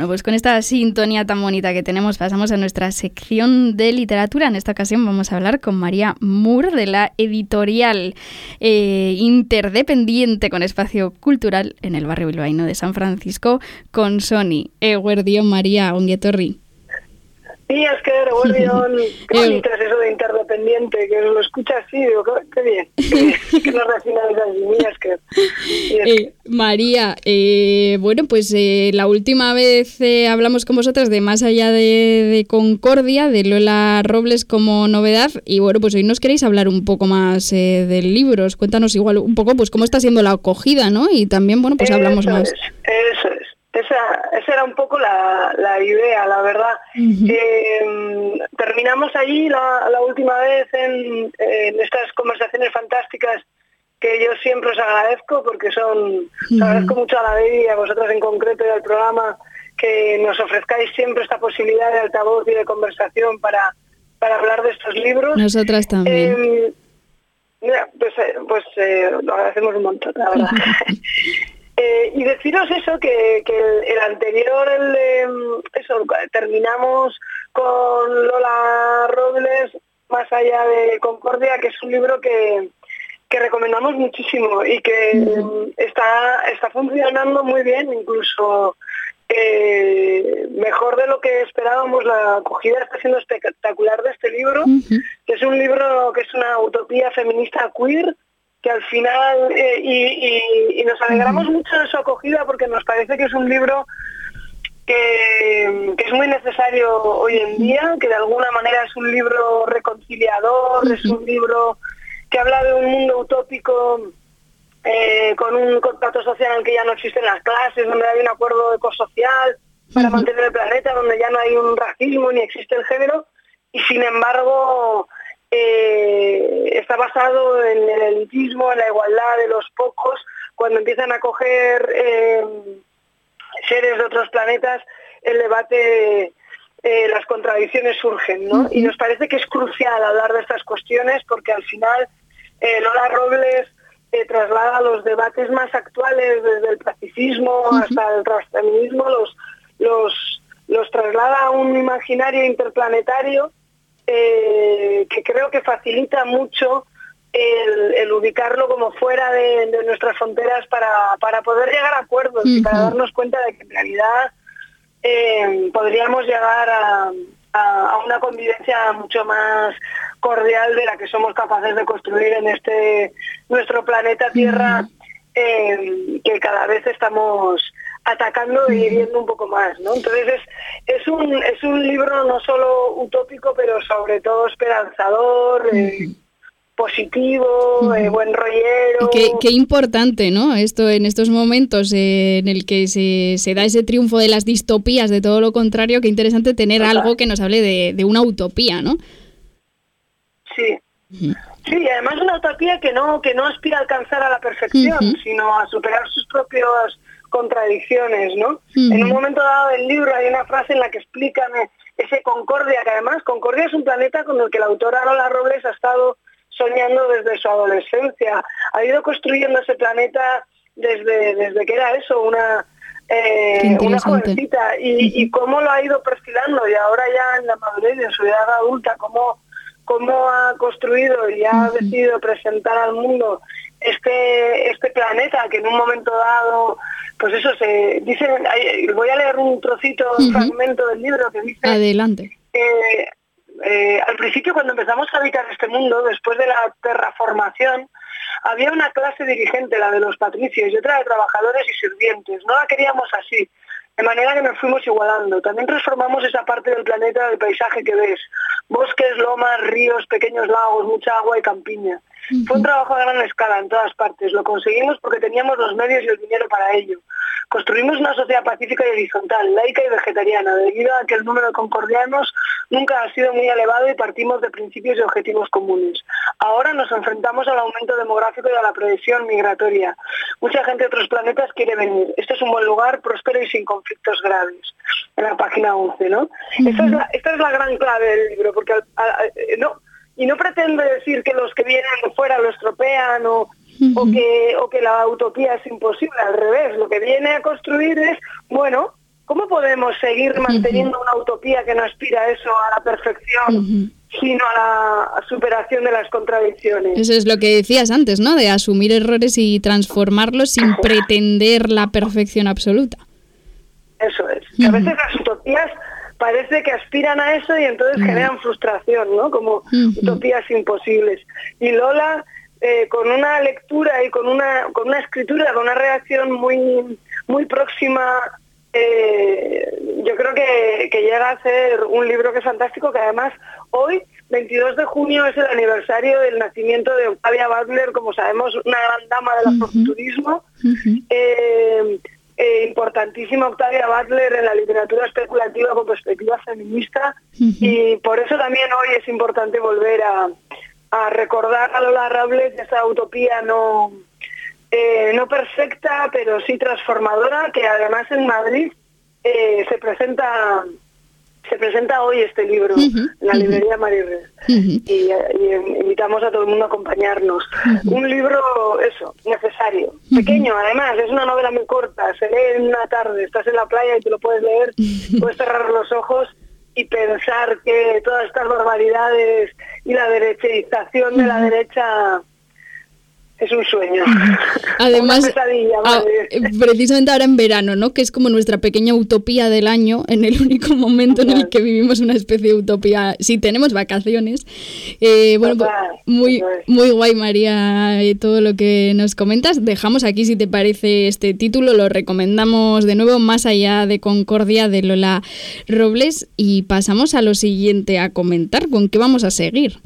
Bueno, pues con esta sintonía tan bonita que tenemos pasamos a nuestra sección de literatura. En esta ocasión vamos a hablar con María Moore de la editorial eh, interdependiente con espacio cultural en el barrio bilbaíno de San Francisco con Sony. Eguerdio María Onguetorri. Sí, es que bonito es eso de interdependiente, que lo escucha así, digo, qué, bien, que no así, es que... Eh, María, eh, bueno, pues eh, la última vez eh, hablamos con vosotras de Más allá de, Concordia, de Lola Robles como novedad, y bueno, pues hoy nos queréis hablar un poco más del libro, cuéntanos igual un poco pues cómo está siendo la acogida, ¿no? Y también, bueno, pues hablamos más. eso es. Esa, esa era un poco la, la idea, la verdad. Eh, terminamos allí la, la última vez en, estas conversaciones fantásticas que yo siempre os agradezco porque son, os agradezco mucho a la ley y a vosotros en concreto y al programa que nos ofrezcáis siempre esta posibilidad de altavoz y de conversación para, para hablar de estos libros. Nosotras también. Eh, pues, eh, pues lo agradecemos un montón, la verdad. Eh, y deciros eso, que, el, anterior, el, eso, terminamos con Lola Robles, más allá de Concordia, que es un libro que, recomendamos muchísimo y que está, está funcionando muy bien, incluso eh, mejor de lo que esperábamos. La acogida está siendo espectacular de este libro, que es un libro que es una utopía feminista queer, que al final, eh, y, nos alegramos mucho de su acogida porque nos parece que es un libro que, es muy necesario hoy en día, que de alguna manera es un libro reconciliador, es un libro que habla de un mundo utópico eh, con un contrato social en el que ya no existen las clases, donde hay un acuerdo ecosocial para mantener el planeta, donde ya no hay un racismo ni existe el género, y sin embargo eh, está basado en el elitismo, en la igualdad de los pocos, cuando empiezan a coger eh, seres de otros planetas, el debate, eh, las contradicciones surgen, ¿no? Y nos parece que es crucial hablar de estas cuestiones porque al final Lola Robles traslada los debates más actuales desde el pacifismo hasta el transfeminismo, los, los, los traslada a un imaginario interplanetario eh, que creo que facilita mucho el, ubicarlo como fuera de, nuestras fronteras para, poder llegar a acuerdos y para darnos cuenta de que en realidad eh, podríamos llegar a, una convivencia mucho más cordial de la que somos capaces de construir en este nuestro planeta Tierra, eh, que cada vez estamos atacando y hiriendo un poco más, ¿no? Entonces es, es, un, es un libro no solo utópico, pero sobre todo esperanzador, eh, positivo, eh, buen rollero. Qué, importante, ¿no? Esto en estos momentos eh, en el que se, se, da ese triunfo de las distopías, de todo lo contrario, qué interesante tener algo que nos hable de, una utopía, ¿no? Sí. Sí, además una utopía que no, que no aspira a alcanzar a la perfección, sino a superar sus propios contradicciones, ¿no? En un momento dado del libro hay una frase en la que explican ese Concordia, que además Concordia es un planeta con el que la autora Lola Robles ha estado soñando desde su adolescencia. Ha ido construyendo ese planeta desde, desde que era eso, una, eh, una jovencita, y, y, cómo lo ha ido perfilando, y ahora ya en la madurez de su edad adulta, cómo, cómo ha construido y ha decidido presentar al mundo este, este planeta que en un momento dado pues eso se dice, voy a leer un trocito, un fragmento del libro que dice... Adelante. Eh, al principio cuando empezamos a habitar este mundo, después de la terraformación, había una clase dirigente, la de los patricios, y otra de trabajadores y sirvientes. No la queríamos así, de manera que nos fuimos igualando. También transformamos esa parte del planeta del paisaje que ves. Bosques, lomas, ríos, pequeños lagos, mucha agua y campiña. Fue un trabajo a gran escala en todas partes. Lo conseguimos porque teníamos los medios y el dinero para ello. Construimos una sociedad pacífica y horizontal, laica y vegetariana, debido a que el número de concordianos nunca ha sido muy elevado y partimos de principios y objetivos comunes. Ahora nos enfrentamos al aumento demográfico y a la presión migratoria. Mucha gente de otros planetas quiere venir. Este es un buen lugar, próspero y sin conflictos graves. En la página 11, ¿no? esta, es la, gran clave del libro, porque no, y no pretende decir que los que vienen de fuera lo estropean o, o, que, o que la utopía es imposible, al revés, lo que viene a construir es, bueno, ¿cómo podemos seguir manteniendo una utopía que no aspira a eso, a la perfección? sino a la superación de las contradicciones. Eso es lo que decías antes, ¿no? De asumir errores y transformarlos sin pretender la perfección absoluta. Eso es. A veces las utopías parece que aspiran a eso y entonces generan frustración, ¿no? Como utopías imposibles. Y Lola, eh, con una lectura y con una, con una escritura, con una reacción muy, muy próxima eh, yo creo que, que, llega a ser un libro que es fantástico, que además hoy, 22 de junio, es el aniversario del nacimiento de Octavia Butler, como sabemos, una gran dama del afrofuturismo. Eh, importantísima Octavia Butler en la literatura especulativa con perspectiva feminista. Y por eso también hoy es importante volver a, a recordar a Lola Robles esa utopía no eh, no perfecta, pero sí transformadora, que además en Madrid eh, se presenta se presenta hoy este libro en la librería Marirres y, invitamos a todo el mundo a acompañarnos. Un libro, eso, necesario, pequeño además, es una novela muy corta, se lee en una tarde, estás en la playa y te lo puedes leer, puedes cerrar los ojos y pensar que todas estas barbaridades y la derechización de la derecha es un sueño. Además, ah, eh, precisamente ahora en verano, ¿no? Que es como nuestra pequeña utopía del año, en el único momento en el que vivimos una especie de utopía, si tenemos vacaciones. Eh, bueno, pues, muy, muy guay, María, eh, todo lo que nos comentas. Dejamos aquí, si te parece, este título, lo recomendamos de nuevo, Más allá de Concordia, de Lola Robles, y pasamos a lo siguiente a comentar. ¿Con qué vamos a seguir?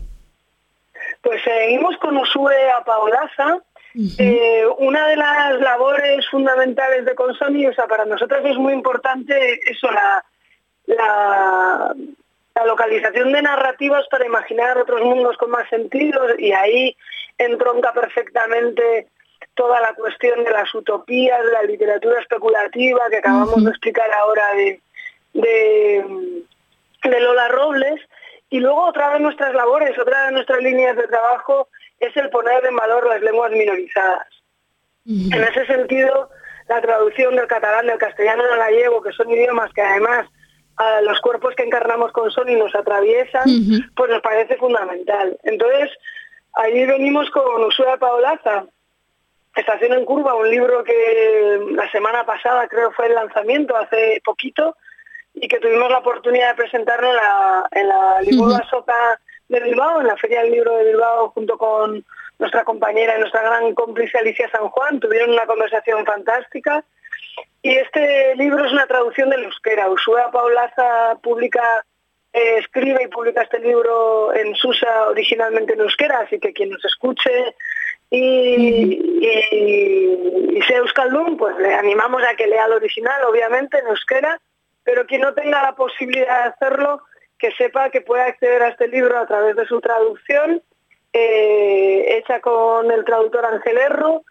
Pues seguimos con Usue a Paolaza. Eh, una de las labores fundamentales de Consoni, o sea, para nosotros es muy importante eso, la, la, localización de narrativas para imaginar otros mundos con más sentido y ahí entronca perfectamente toda la cuestión de las utopías, de la literatura especulativa que acabamos de explicar ahora de, de Lola Robles y luego otra de nuestras labores, otra de nuestras líneas de trabajo es el poner en valor las lenguas minorizadas. En ese sentido, la traducción del catalán, del castellano, del gallego, que son idiomas que además a los cuerpos que encarnamos con Sony nos atraviesan, pues nos parece fundamental. Entonces, ahí venimos con Usura Paolaza, Estación en Curva, un libro que la semana pasada creo fue el lanzamiento, hace poquito, y que tuvimos la oportunidad de presentarlo en la, en la Soca de Bilbao, en la Feria del Libro de Bilbao, junto con nuestra compañera y nuestra gran cómplice Alicia San Juan. Tuvieron una conversación fantástica. Y este libro es una traducción del euskera. Usua Paulaza publica, eh, escribe y publica este libro en Susa originalmente en euskera, así que quien nos escuche y, y, y sea euskaldun, pues le animamos a que lea el original, obviamente, en euskera pero quien no tenga la posibilidad de hacerlo, que sepa que puede acceder a este libro a través de su traducción, eh, hecha con el traductor Ángel Erro,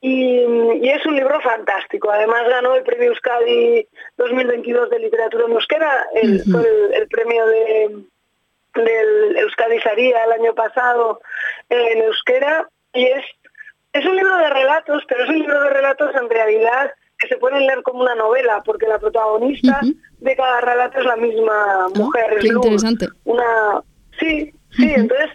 y, es un libro fantástico. Además ganó el premio Euskadi 2022 de literatura en euskera, el, el, premio de, del Euskadi Saría el año pasado en euskera, y es, es un libro de relatos, pero es un libro de relatos en realidad que se pueden leer como una novela, porque la protagonista de cada relato es la misma ah, mujer. qué interesante. Una... Sí, sí, entonces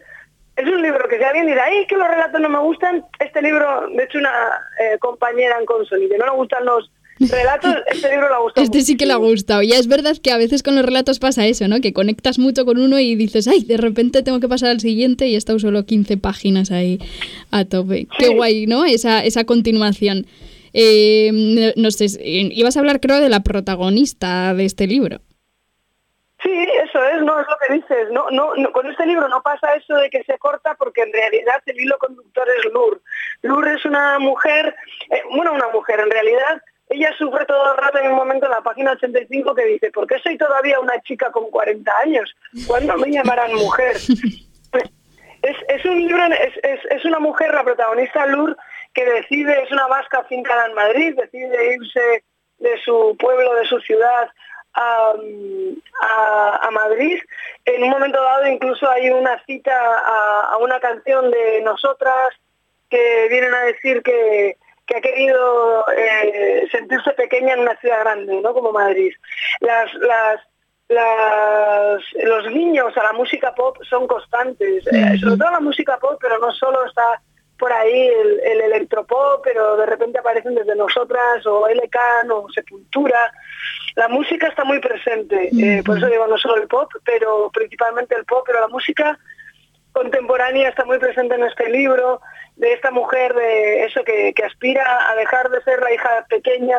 es un libro que si alguien dirá, ¡ay, que los relatos no me gustan! Este libro, de hecho una eh, compañera en Consoli, que no le gustan los relatos, este libro le ha gustado. Este sí que le ha gustado. Ya es verdad que a veces con los relatos pasa eso, ¿no? Que conectas mucho con uno y dices, ay, de repente tengo que pasar al siguiente y he estado solo 15 páginas ahí a tope. Qué guay, ¿no? Esa, esa continuación. Eh, no sé, ibas a hablar creo de la protagonista de este libro. Sí, eso es, no es lo que dices. No, no, con este libro no pasa eso de que se corta porque en realidad el hilo conductor es Lur. Lur es una mujer, eh, bueno, una mujer en realidad. Ella sufre todo el rato en un momento en la página 85 que dice, ¿por qué soy todavía una chica con 40 años? ¿Cuándo me llamarán mujer? Es, un libro, es, es, es, una mujer, la protagonista Lur, que decide, es una vasca fincada en Madrid, decide irse de su pueblo, de su ciudad a, Madrid. En un momento dado incluso hay una cita a, una canción de nosotras que vienen a decir que, que ha querido eh, sentirse pequeña en una ciudad grande, ¿no? Como Madrid. Las, las, los guiños a la música pop son constantes, eh, sobre todo la música pop, pero no solo está por ahí el, el, electropop, pero de repente aparecen desde nosotras, o LK, o Sepultura. La música está muy presente, eh, por eso digo no solo el pop, pero principalmente el pop, pero la música contemporánea está muy presente en este libro, de esta mujer, de eso que, aspira a dejar de ser la hija pequeña,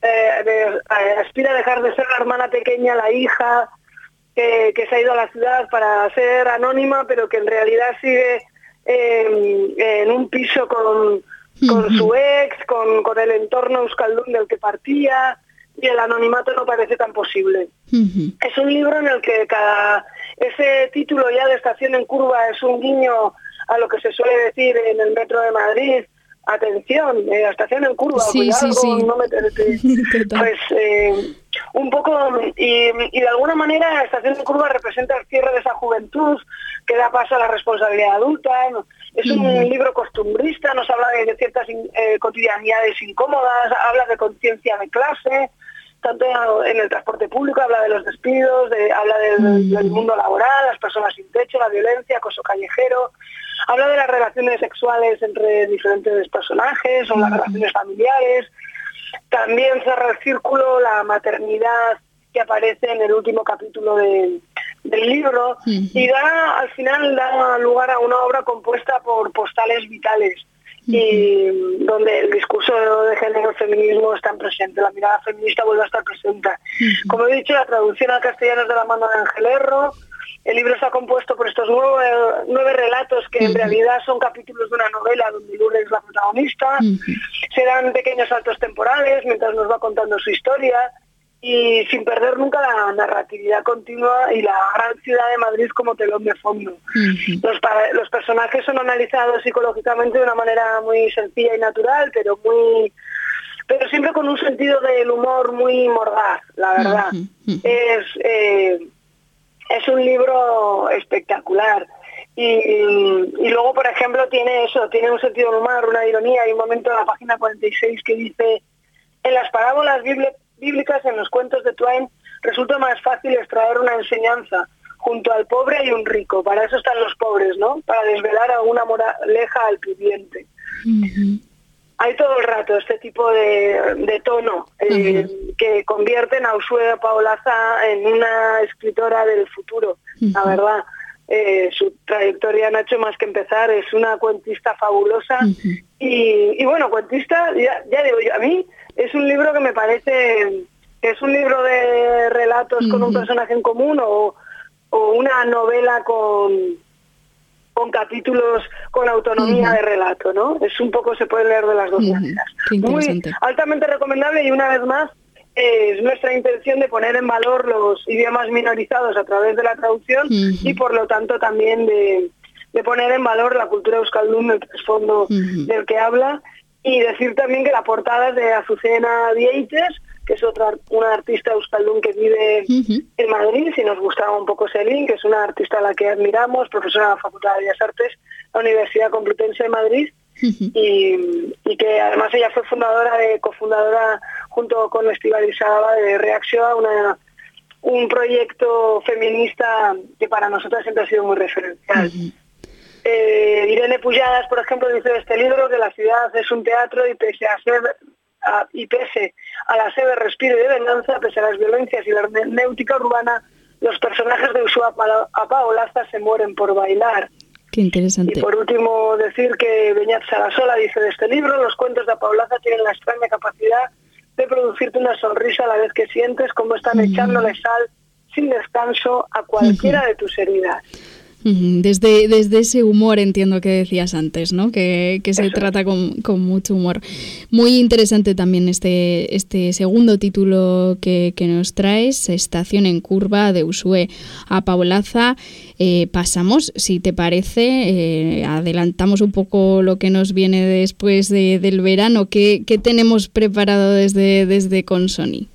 eh, aspira a dejar de ser la hermana pequeña, la hija, que, se ha ido a la ciudad para ser anónima, pero que en realidad sigue en un piso con, su ex, con, con, el entorno euskaldun del que partía, y el anonimato no parece tan posible. Es un libro en el que cada ese título ya de estación en curva es un guiño a lo que se suele decir en el metro de Madrid, atención, eh, estación en curva, sí, sí, sí. no pues eh, un poco, y, de alguna manera estación en curva representa el cierre de esa juventud que da paso a la responsabilidad adulta, es un libro costumbrista, nos habla de, ciertas eh, cotidianidades incómodas, habla de conciencia de clase, tanto en el transporte público, habla de los despidos, habla del, del, mundo laboral, las personas sin techo, la violencia, acoso callejero, Habla de las relaciones sexuales entre diferentes personajes o las relaciones familiares. También cerra el círculo la maternidad que aparece en el último capítulo del libro y da al final da lugar a una obra compuesta por postales vitales y donde el discurso de género feminismo están presente, la mirada feminista vuelve a estar presente. Como he dicho, la traducción al castellano es de la mano de Ángel Erro, el libro está compuesto por estos nueve, nueve relatos que en realidad son capítulos de una novela donde Lourdes es la protagonista. Se dan pequeños saltos temporales mientras nos va contando su historia y sin perder nunca la narratividad continua y la gran ciudad de Madrid como telón de fondo. los, los personajes son analizados psicológicamente de una manera muy sencilla y natural, pero muy pero siempre con un sentido del humor muy mordaz, la verdad. Es eh, es un libro espectacular. Y, luego, por ejemplo, tiene eso, tiene un sentido humor, una ironía. Hay un momento en la página 46 que dice, en las parábolas bíblicas, en los cuentos de Twain, resulta más fácil extraer una enseñanza junto al pobre y un rico. Para eso están los pobres, ¿no? Para desvelar alguna moraleja al pudiente hay todo el rato este tipo de, tono eh, que convierten a Usue Paolaza en una escritora del futuro, la verdad. Eh, su trayectoria no ha hecho más que empezar, es una cuentista fabulosa. Y, bueno, cuentista, ya, digo yo, a mí es un libro que me parece que es un libro de relatos con un personaje en común o una novela con, con capítulos con autonomía de relato, ¿no? Es un poco, se puede leer de las dos maneras. Muy altamente recomendable y una vez más es nuestra intención de poner en valor los idiomas minorizados a través de la traducción y por lo tanto también de, poner en valor la cultura euskaldun, el trasfondo del que habla y decir también que la portada es de Azucena Vieites, que es otra una artista euskaldun que vive en Madrid, si nos gustaba un poco Selin, que es una artista a la que admiramos, profesora de la Facultad de Bellas Artes, la Universidad Complutense de Madrid, y, que además ella fue fundadora, de, cofundadora junto con Estival Isaba de Reacción, una, un proyecto feminista que para nosotros siempre ha sido muy referencial. Eh, Irene Pujadas, por ejemplo, dice de este libro que la ciudad es un teatro y pese a ser y pese a la sede de respiro y de venganza, pese a las violencias y la hermenéutica urbana, los personajes de Usua Paolaza se mueren por bailar. Qué interesante. Y por último decir que Beñat Sarasola dice de este libro, los cuentos de Paolaza tienen la extraña capacidad de producirte una sonrisa a la vez que sientes como están echándole sal sin descanso a cualquiera de tus heridas. Desde, desde ese humor entiendo que decías antes, ¿no? Que, se trata con, mucho humor. Muy interesante también este, este segundo título que, nos traes, Estación en Curva, de Usue a Paulaza. Eh, pasamos, si te parece, eh, adelantamos un poco lo que nos viene después del verano. ¿Qué, ¿Qué, tenemos preparado desde, desde Consoni?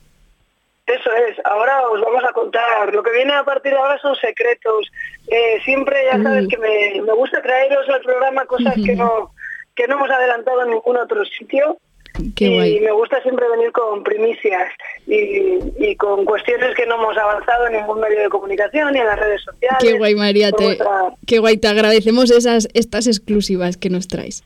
Eso es, ahora os vamos a contar. Lo que viene a partir de ahora son secretos. Eh, siempre ya sabes que me, gusta traeros al programa cosas que no que no hemos adelantado en ningún otro sitio. y me gusta siempre venir con primicias y, con cuestiones que no hemos avanzado en ningún medio de comunicación ni en las redes sociales. Qué guay, María. Te, Qué guay, te agradecemos esas, estas exclusivas que nos traes.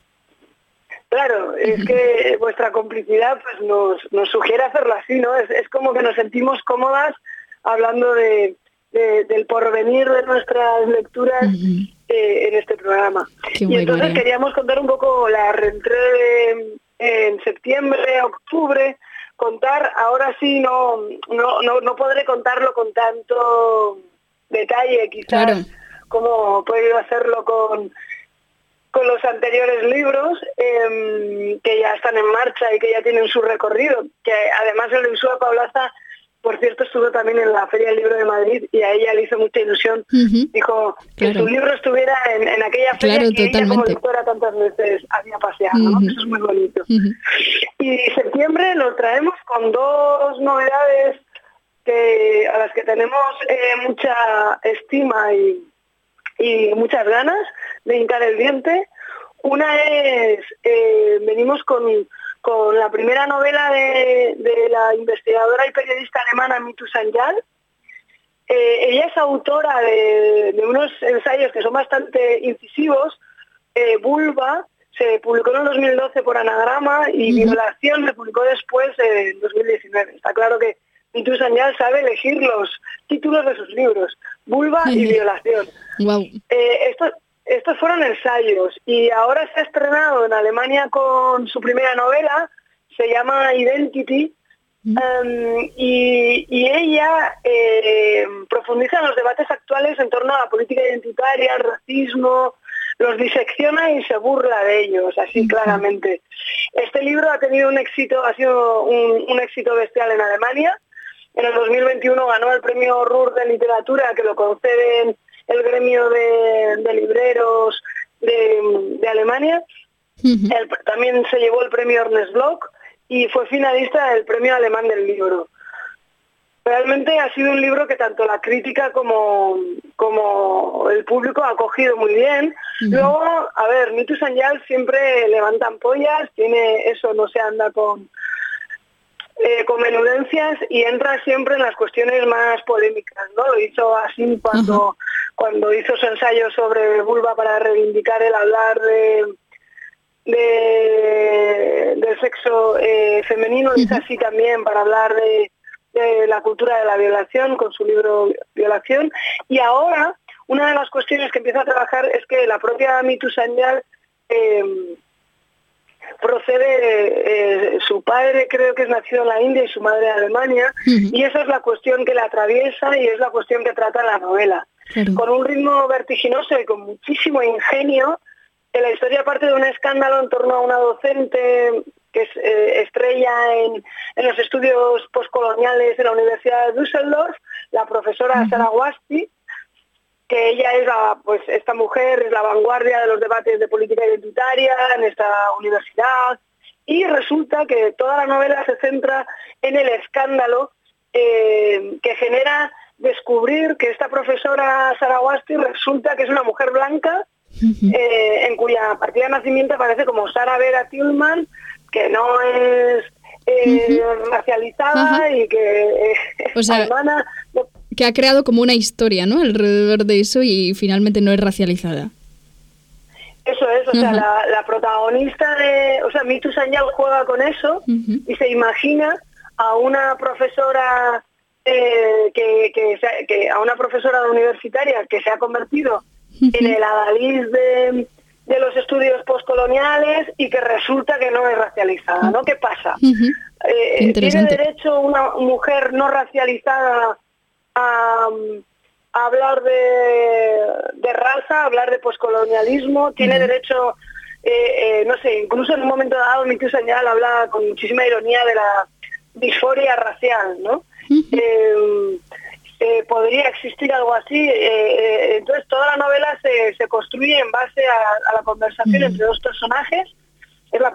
Claro, es que vuestra complicidad pues nos, nos sugiere hacerlo así, ¿no? Es, es como que nos sentimos cómodas hablando de, del porvenir de nuestras lecturas eh, en este programa. y entonces queríamos contar un poco la reentré en septiembre, octubre, contar, ahora sí no, no, no, podré contarlo con tanto detalle quizás como he podido hacerlo con, con los anteriores libros em, que ya están en marcha y que ya tienen su recorrido, que además el de Paulaza por cierto, estuvo también en la Feria del Libro de Madrid y a ella le hizo mucha ilusión. Dijo que su libro estuviera en, aquella feria que ella como tantas veces había paseado. Eso es muy bonito. Y septiembre lo traemos con dos novedades que a las que tenemos eh, mucha estima y, y, muchas ganas de hincar el diente. Una es, eh, venimos con con la primera novela de, la investigadora y periodista alemana Mitu Sanjal. Eh, ella es autora de, unos ensayos que son bastante incisivos. Eh, Vulva se publicó en el 2012 por Anagrama y Violación se publicó después en 2019. Está claro que Mitu Sanjal sabe elegir los títulos de sus libros, Vulva y Violación. Eh, esto, estos fueron ensayos y ahora se ha estrenado en Alemania con su primera novela, se llama Identity, em, y, ella eh, profundiza en los debates actuales en torno a la política identitaria, el racismo, los disecciona y se burla de ellos, así claramente. Este libro ha tenido un éxito, ha sido un, éxito bestial en Alemania. En el 2021 ganó el premio Ruhr de literatura que lo conceden el gremio de, libreros de, Alemania. también se llevó el premio Ernest Bloch y fue finalista del premio alemán del libro. Realmente ha sido un libro que tanto la crítica como, como el público ha acogido muy bien. Luego, a ver, Mitu Sanyal siempre levantan pollas, tiene eso, no se anda con, eh, con menudencias y entra siempre en las cuestiones más polémicas, ¿no? Lo hizo así cuando cuando hizo su ensayo sobre vulva para reivindicar el hablar de, del sexo eh, femenino, hizo así también para hablar de, la cultura de la violación con su libro Violación. Y ahora, una de las cuestiones que empieza a trabajar es que la propia Mitu Sanyal em, procede, eh, su padre creo que es nacido en la India y su madre en Alemania, y esa es la cuestión que la atraviesa y es la cuestión que trata la novela con un ritmo vertiginoso y con muchísimo ingenio. la historia parte de un escándalo en torno a una docente que es eh, estrella en, los estudios postcoloniales de la Universidad de Düsseldorf, la profesora Sara Wasti, que ella es la, pues esta mujer es la vanguardia de los debates de política identitaria en esta universidad y resulta que toda la novela se centra en el escándalo eh, que genera descubrir que esta profesora Wasti resulta que es una mujer blanca eh, en cuya partida de nacimiento aparece como Sara Vera Tillman, que no es eh, racializada y que es alemana. Que ha creado como una historia ¿no? alrededor de eso y finalmente no es racializada. Eso es, o sea, la, protagonista de, o sea, Mitu Sanyal juega con eso y se imagina a una profesora eh, que, a una profesora universitaria que se ha convertido en el adalid de, los estudios postcoloniales y que resulta que no es racializada, ¿no? ¿Qué pasa? Eh, ¿Tiene derecho una mujer no racializada a, hablar de, raza, a hablar de poscolonialismo? ¿Tiene derecho, eh, no sé, incluso en un momento dado mi Señal habla con muchísima ironía de la disforia racial, ¿no? Eh, eh, podría existir algo así. Eh, entonces toda la novela se, construye en base a, la conversación entre dos personajes. Es la,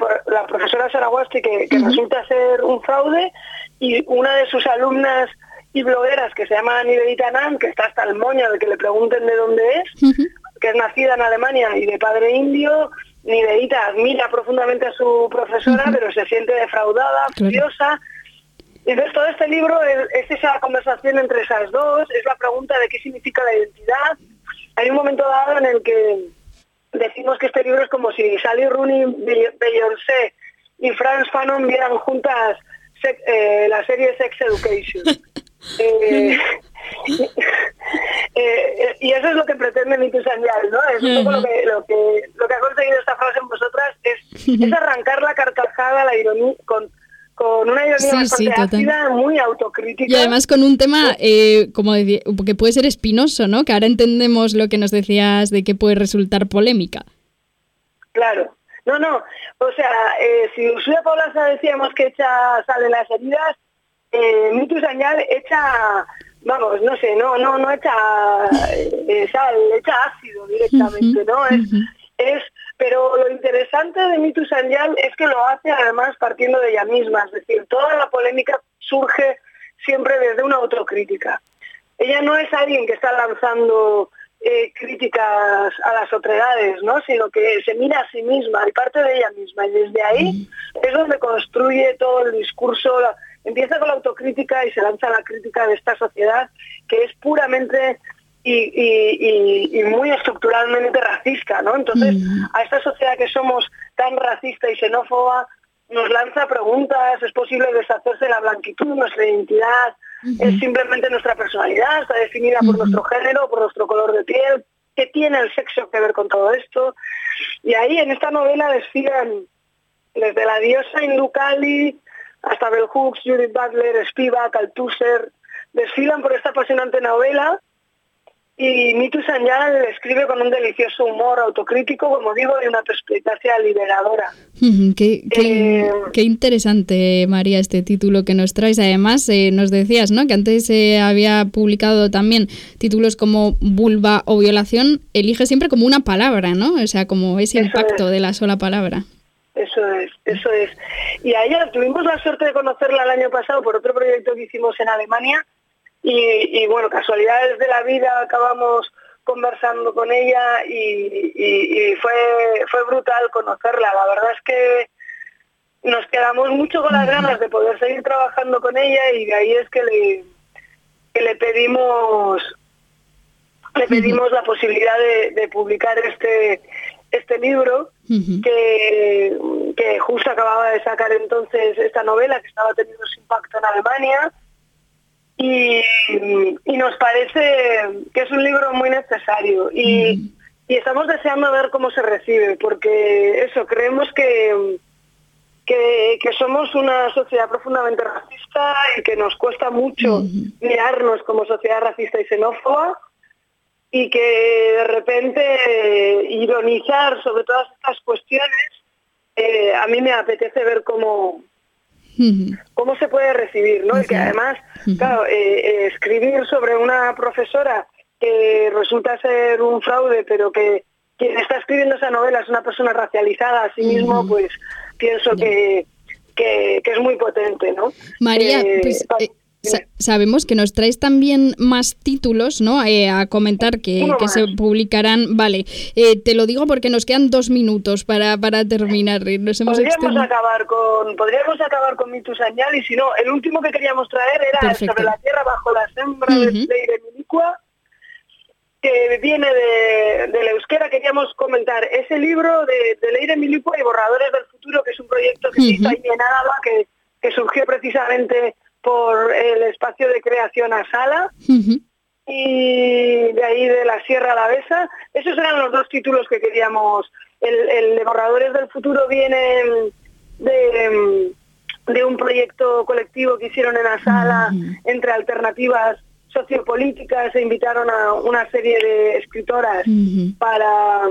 profesora Saraguasti que, que resulta ser un fraude y una de sus alumnas y blogueras que se llama Nivelita Nan, que está hasta el moño de que le pregunten de dónde es, que es nacida en Alemania y de padre indio, Niveita admira profundamente a su profesora, pero se siente defraudada, furiosa. Entonces todo este libro es, esa conversación entre esas dos, es la pregunta de qué significa la identidad. Hay un momento dado en el que decimos que este libro es como si Sally Rooney, Beyoncé y Franz Fanon vieran juntas eh, la serie Sex Education. Eh, eh, y eso es lo que pretende Mitu Sanyal, ¿no? Es un poco lo que, lo, que, lo que ha conseguido esta frase en vosotras, es, es arrancar la carcajada, la ironía, con, con una ironía sí, muy autocrítica. Y además con un tema, eh, como que puede ser espinoso, ¿no? Que ahora entendemos lo que nos decías de que puede resultar polémica. Claro. No, no. O sea, eh, si Ursula Paulasa decíamos que echa sal de las heridas, eh, Mitu Sañal echa vamos, no sé, no, no, no echa eh, sal, echa ácido directamente, ¿no? Es, es, pero lo interesante de Mitu Sanyal es que lo hace además partiendo de ella misma, es decir, toda la polémica surge siempre desde una autocrítica. Ella no es alguien que está lanzando eh, críticas a las otredades, ¿no? sino que se mira a sí misma y parte de ella misma. Y desde ahí es donde construye todo el discurso, empieza con la autocrítica y se lanza la crítica de esta sociedad que es puramente y, muy estructuralmente racista, ¿no? Entonces, a esta sociedad que somos tan racista y xenófoba, nos lanza preguntas, ¿es posible deshacerse de la blanquitud, nuestra identidad? ¿Es simplemente nuestra personalidad? ¿Está definida por nuestro género, por nuestro color de piel? ¿Qué tiene el sexo que ver con todo esto? Y ahí en esta novela desfilan desde la diosa Inducali hasta Bell Hooks, Judith Butler, Spivak, Althusser, desfilan por esta apasionante novela y Mitu Sanyal escribe con un delicioso humor autocrítico, como digo, y una perspicacia liberadora. qué, eh, qué, interesante, María, este título que nos traes. Además, eh, nos decías ¿no? que antes se eh, había publicado también títulos como vulva o violación. Elige siempre como una palabra, ¿no? O sea, como ese impacto de la sola palabra. Eso es, eso es. Y a ella tuvimos la suerte de conocerla el año pasado por otro proyecto que hicimos en Alemania y, bueno, casualidades de la vida, acabamos conversando con ella y, fue, fue brutal conocerla. La verdad es que nos quedamos mucho con las ganas de poder seguir trabajando con ella y de ahí es que le, le pedimos le pedimos la posibilidad de, publicar este este libro que, que justo acababa de sacar entonces esta novela que estaba teniendo su impacto en Alemania y, nos parece que es un libro muy necesario y, estamos deseando ver cómo se recibe, porque eso, creemos que, que, somos una sociedad profundamente racista y que nos cuesta mucho mirarnos como sociedad racista y xenófoba y que de repente ironizar sobre todas estas cuestiones, eh, a mí me apetece ver cómo, cómo se puede recibir, ¿no? Y que además, claro, eh, eh, escribir sobre una profesora que resulta ser un fraude, pero que quien está escribiendo esa novela es una persona racializada a sí mismo, pues pienso que, que, es muy potente, ¿no? María, eh, pues, sabemos que nos traes también más títulos, ¿no? Eh, a comentar que, se publicarán. Vale, eh, te lo digo porque nos quedan dos minutos para, para terminar. Nos hemos podríamos acabar con podríamos acabar con Mitu Sañal y si no, el último que queríamos traer era sobre la tierra bajo la sembra de Leire Milicua que viene de, la euskera, queríamos comentar ese libro de, de Leire Milicua y Borradores del Futuro, que es un proyecto que se hizo ahí en Álava, que, que surgió precisamente por el espacio de creación a sala y de ahí de la Sierra Alavesa. Esos eran los dos títulos que queríamos. El, de Borradores del Futuro viene de, de, un proyecto colectivo que hicieron en la sala entre alternativas sociopolíticas e invitaron a una serie de escritoras para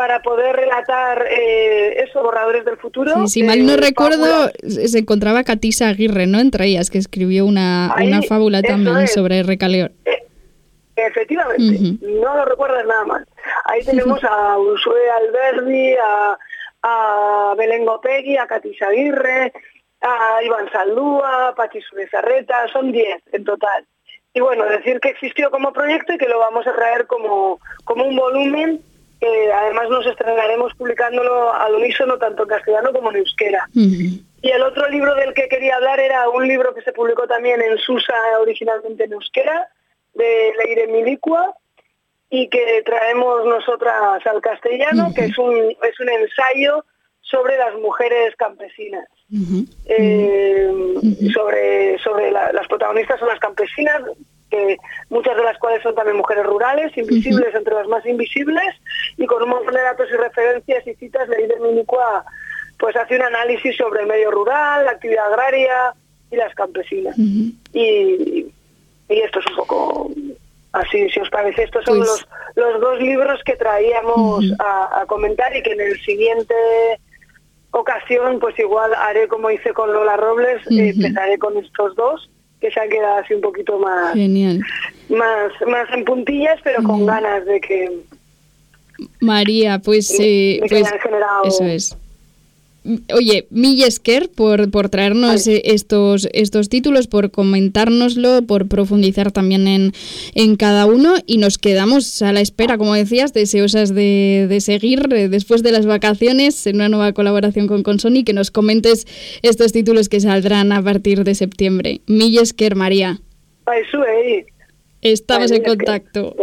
para poder relatar eh, eso, Borradores del Futuro. si mal no recuerdo, se encontraba Catisa Aguirre, ¿no? Entre ellas, que escribió una, una fábula también sobre Recaleor. Eh, efectivamente, no lo recuerdas nada más. Ahí tenemos a Ursue Alberdi, a, a Belén Gopegui, a Catisa Aguirre, a Iván Saldúa, a Pachi Surezarreta, son 10 en total. Y bueno, decir que existió como proyecto y que lo vamos a traer como, como un volumen que además nos estrenaremos publicándolo al unísono tanto en castellano como en euskera. Y el otro libro del que quería hablar era un libro que se publicó también en Susa originalmente en euskera, de Leire Milicua, y que traemos nosotras al castellano, que es un, es un ensayo sobre las mujeres campesinas. Eh, sobre sobre las protagonistas son las campesinas, que muchas de las cuales son también mujeres rurales, invisibles entre las más invisibles, y con un montón de datos y referencias y citas, Leire Milicua pues hace un análisis sobre el medio rural, la actividad agraria y las campesinas. y, esto es un poco así, si os parece. Estos son pues los, los dos libros que traíamos a, comentar y que en el siguiente ocasión, pues igual haré como hice con Lola Robles, eh, empezaré con estos dos que se han quedado así un poquito más más más en puntillas pero con ganas de que María pues, eh, pues eso es Oye, Millesker, por, por traernos estos, estos títulos, por comentárnoslo, por profundizar también en, en, cada uno y nos quedamos a la espera, como decías, deseosas de, de seguir eh, después de las vacaciones en una nueva colaboración con Consoni, que nos comentes estos títulos que saldrán a partir de septiembre. Millesker, María. Estamos en contacto.